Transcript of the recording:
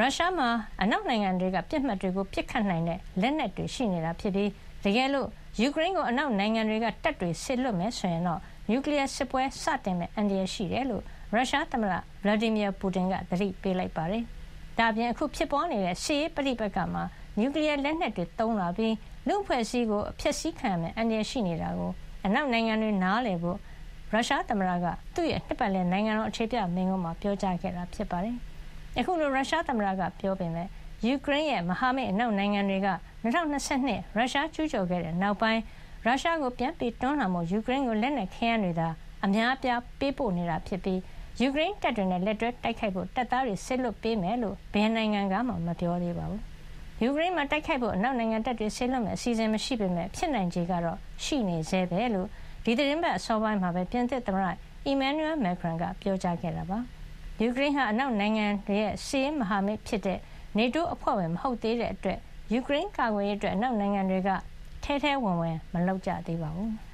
ရုရှားမှာ အနောက်နိုင်ငံတွေက ပစ်မှတ်တွေကို ပစ်ခတ်နိုင်တဲ့ လက်နက်တွေ ရှိနေတာဖြစ်ပြီး တကယ်လို့ ယူကရိန်းကို အနောက်နိုင်ငံတွေက တပ်တွေ စေလွှတ်မယ် ဆိုရင်တော့ နျူကလီယားစစ်ပွဲ စတင်မယ့် အန္တရာယ်ရှိတယ်လို့ ရုရှားသမ္မတ Vladimir Putin က သတိပေးလိုက်ပါတယ်။ဒါ့အပြင် အခုဖြစ်ပွါးနေတဲ့ စစ်ရေးပဋိပက္ခမှာ နျူကလီယားလက်နက်တွေ သုံးလာပြီး လူ့အဖွဲ့အစည်းကို ဖျက်ဆီးခံရမယ့် အန္တရာယ် ရှိနေတာကို အနောက်နိုင်ငံတွေ နားလည်ဖို့ ရုရှားသမ္မတက သူ့ရဲ့ နှစ်ပတ်လည် နိုင်ငံတော် အခြေပြမိန့်ခွန်းမှာ ပြောကြားခဲ့တာ ဖြစ်ပါတယ် အခုလို ရုရှားသမ္မတက ပြောပေမယ့် ယူကရိန်းရဲ့ မဟာမိတ် အနောက်နိုင်ငံတွေက ၂၀၂၂ ရုရှားကျူးကျော်ခဲ့တဲ့ နောက်ပိုင်း ရုရှားကို ပြန်တွန်းလှန်ဖို့ ယူကရိန်းကို လက်နက်ခဲယမ်းတွေသာ အများအပြား ပေးပို့နေတာ ဖြစ်ပြီး ယူကရိန်းတပ်တွေနဲ့ လက်တွဲ တိုက်ခိုက်ဖို့ တပ်သားတွေ စေလွှတ်ပေးမယ်လို့ ဘယ်နိုင်ငံကမှ မပြောသေးပါဘူး။ယူကရိန်းမှာ တိုက်ခိုက်ဖို့ အနောက်နိုင်ငံတပ်တွေ စေလွှတ်မယ့် အစီအစဉ်မရှိပေမယ့် ဖြစ်နိုင်ခြေကတော့ ရှိနေဆဲပဲလို့ ဒီသီတင်းပတ် အစောပိုင်းမှာပဲ ပြင်သစ်သမ္မတ Emmanuel Macron က ပြောကြားခဲ့တာပါ။ ယူကရိန်းဟာ အနောက်နိုင်ငံတွေရဲ့ စစ်ရေးမဟာမိတ်ဖြစ်တဲ့ NATO အဖွဲ့ဝင် မဟုတ်သေးတဲ့အတွက် ယူကရိန်းကာကွယ်ရေးအတွက် အနောက်နိုင်ငံတွေက ထဲထဲဝင်ဝင် မလုပ်ကြသေးပါဘူး။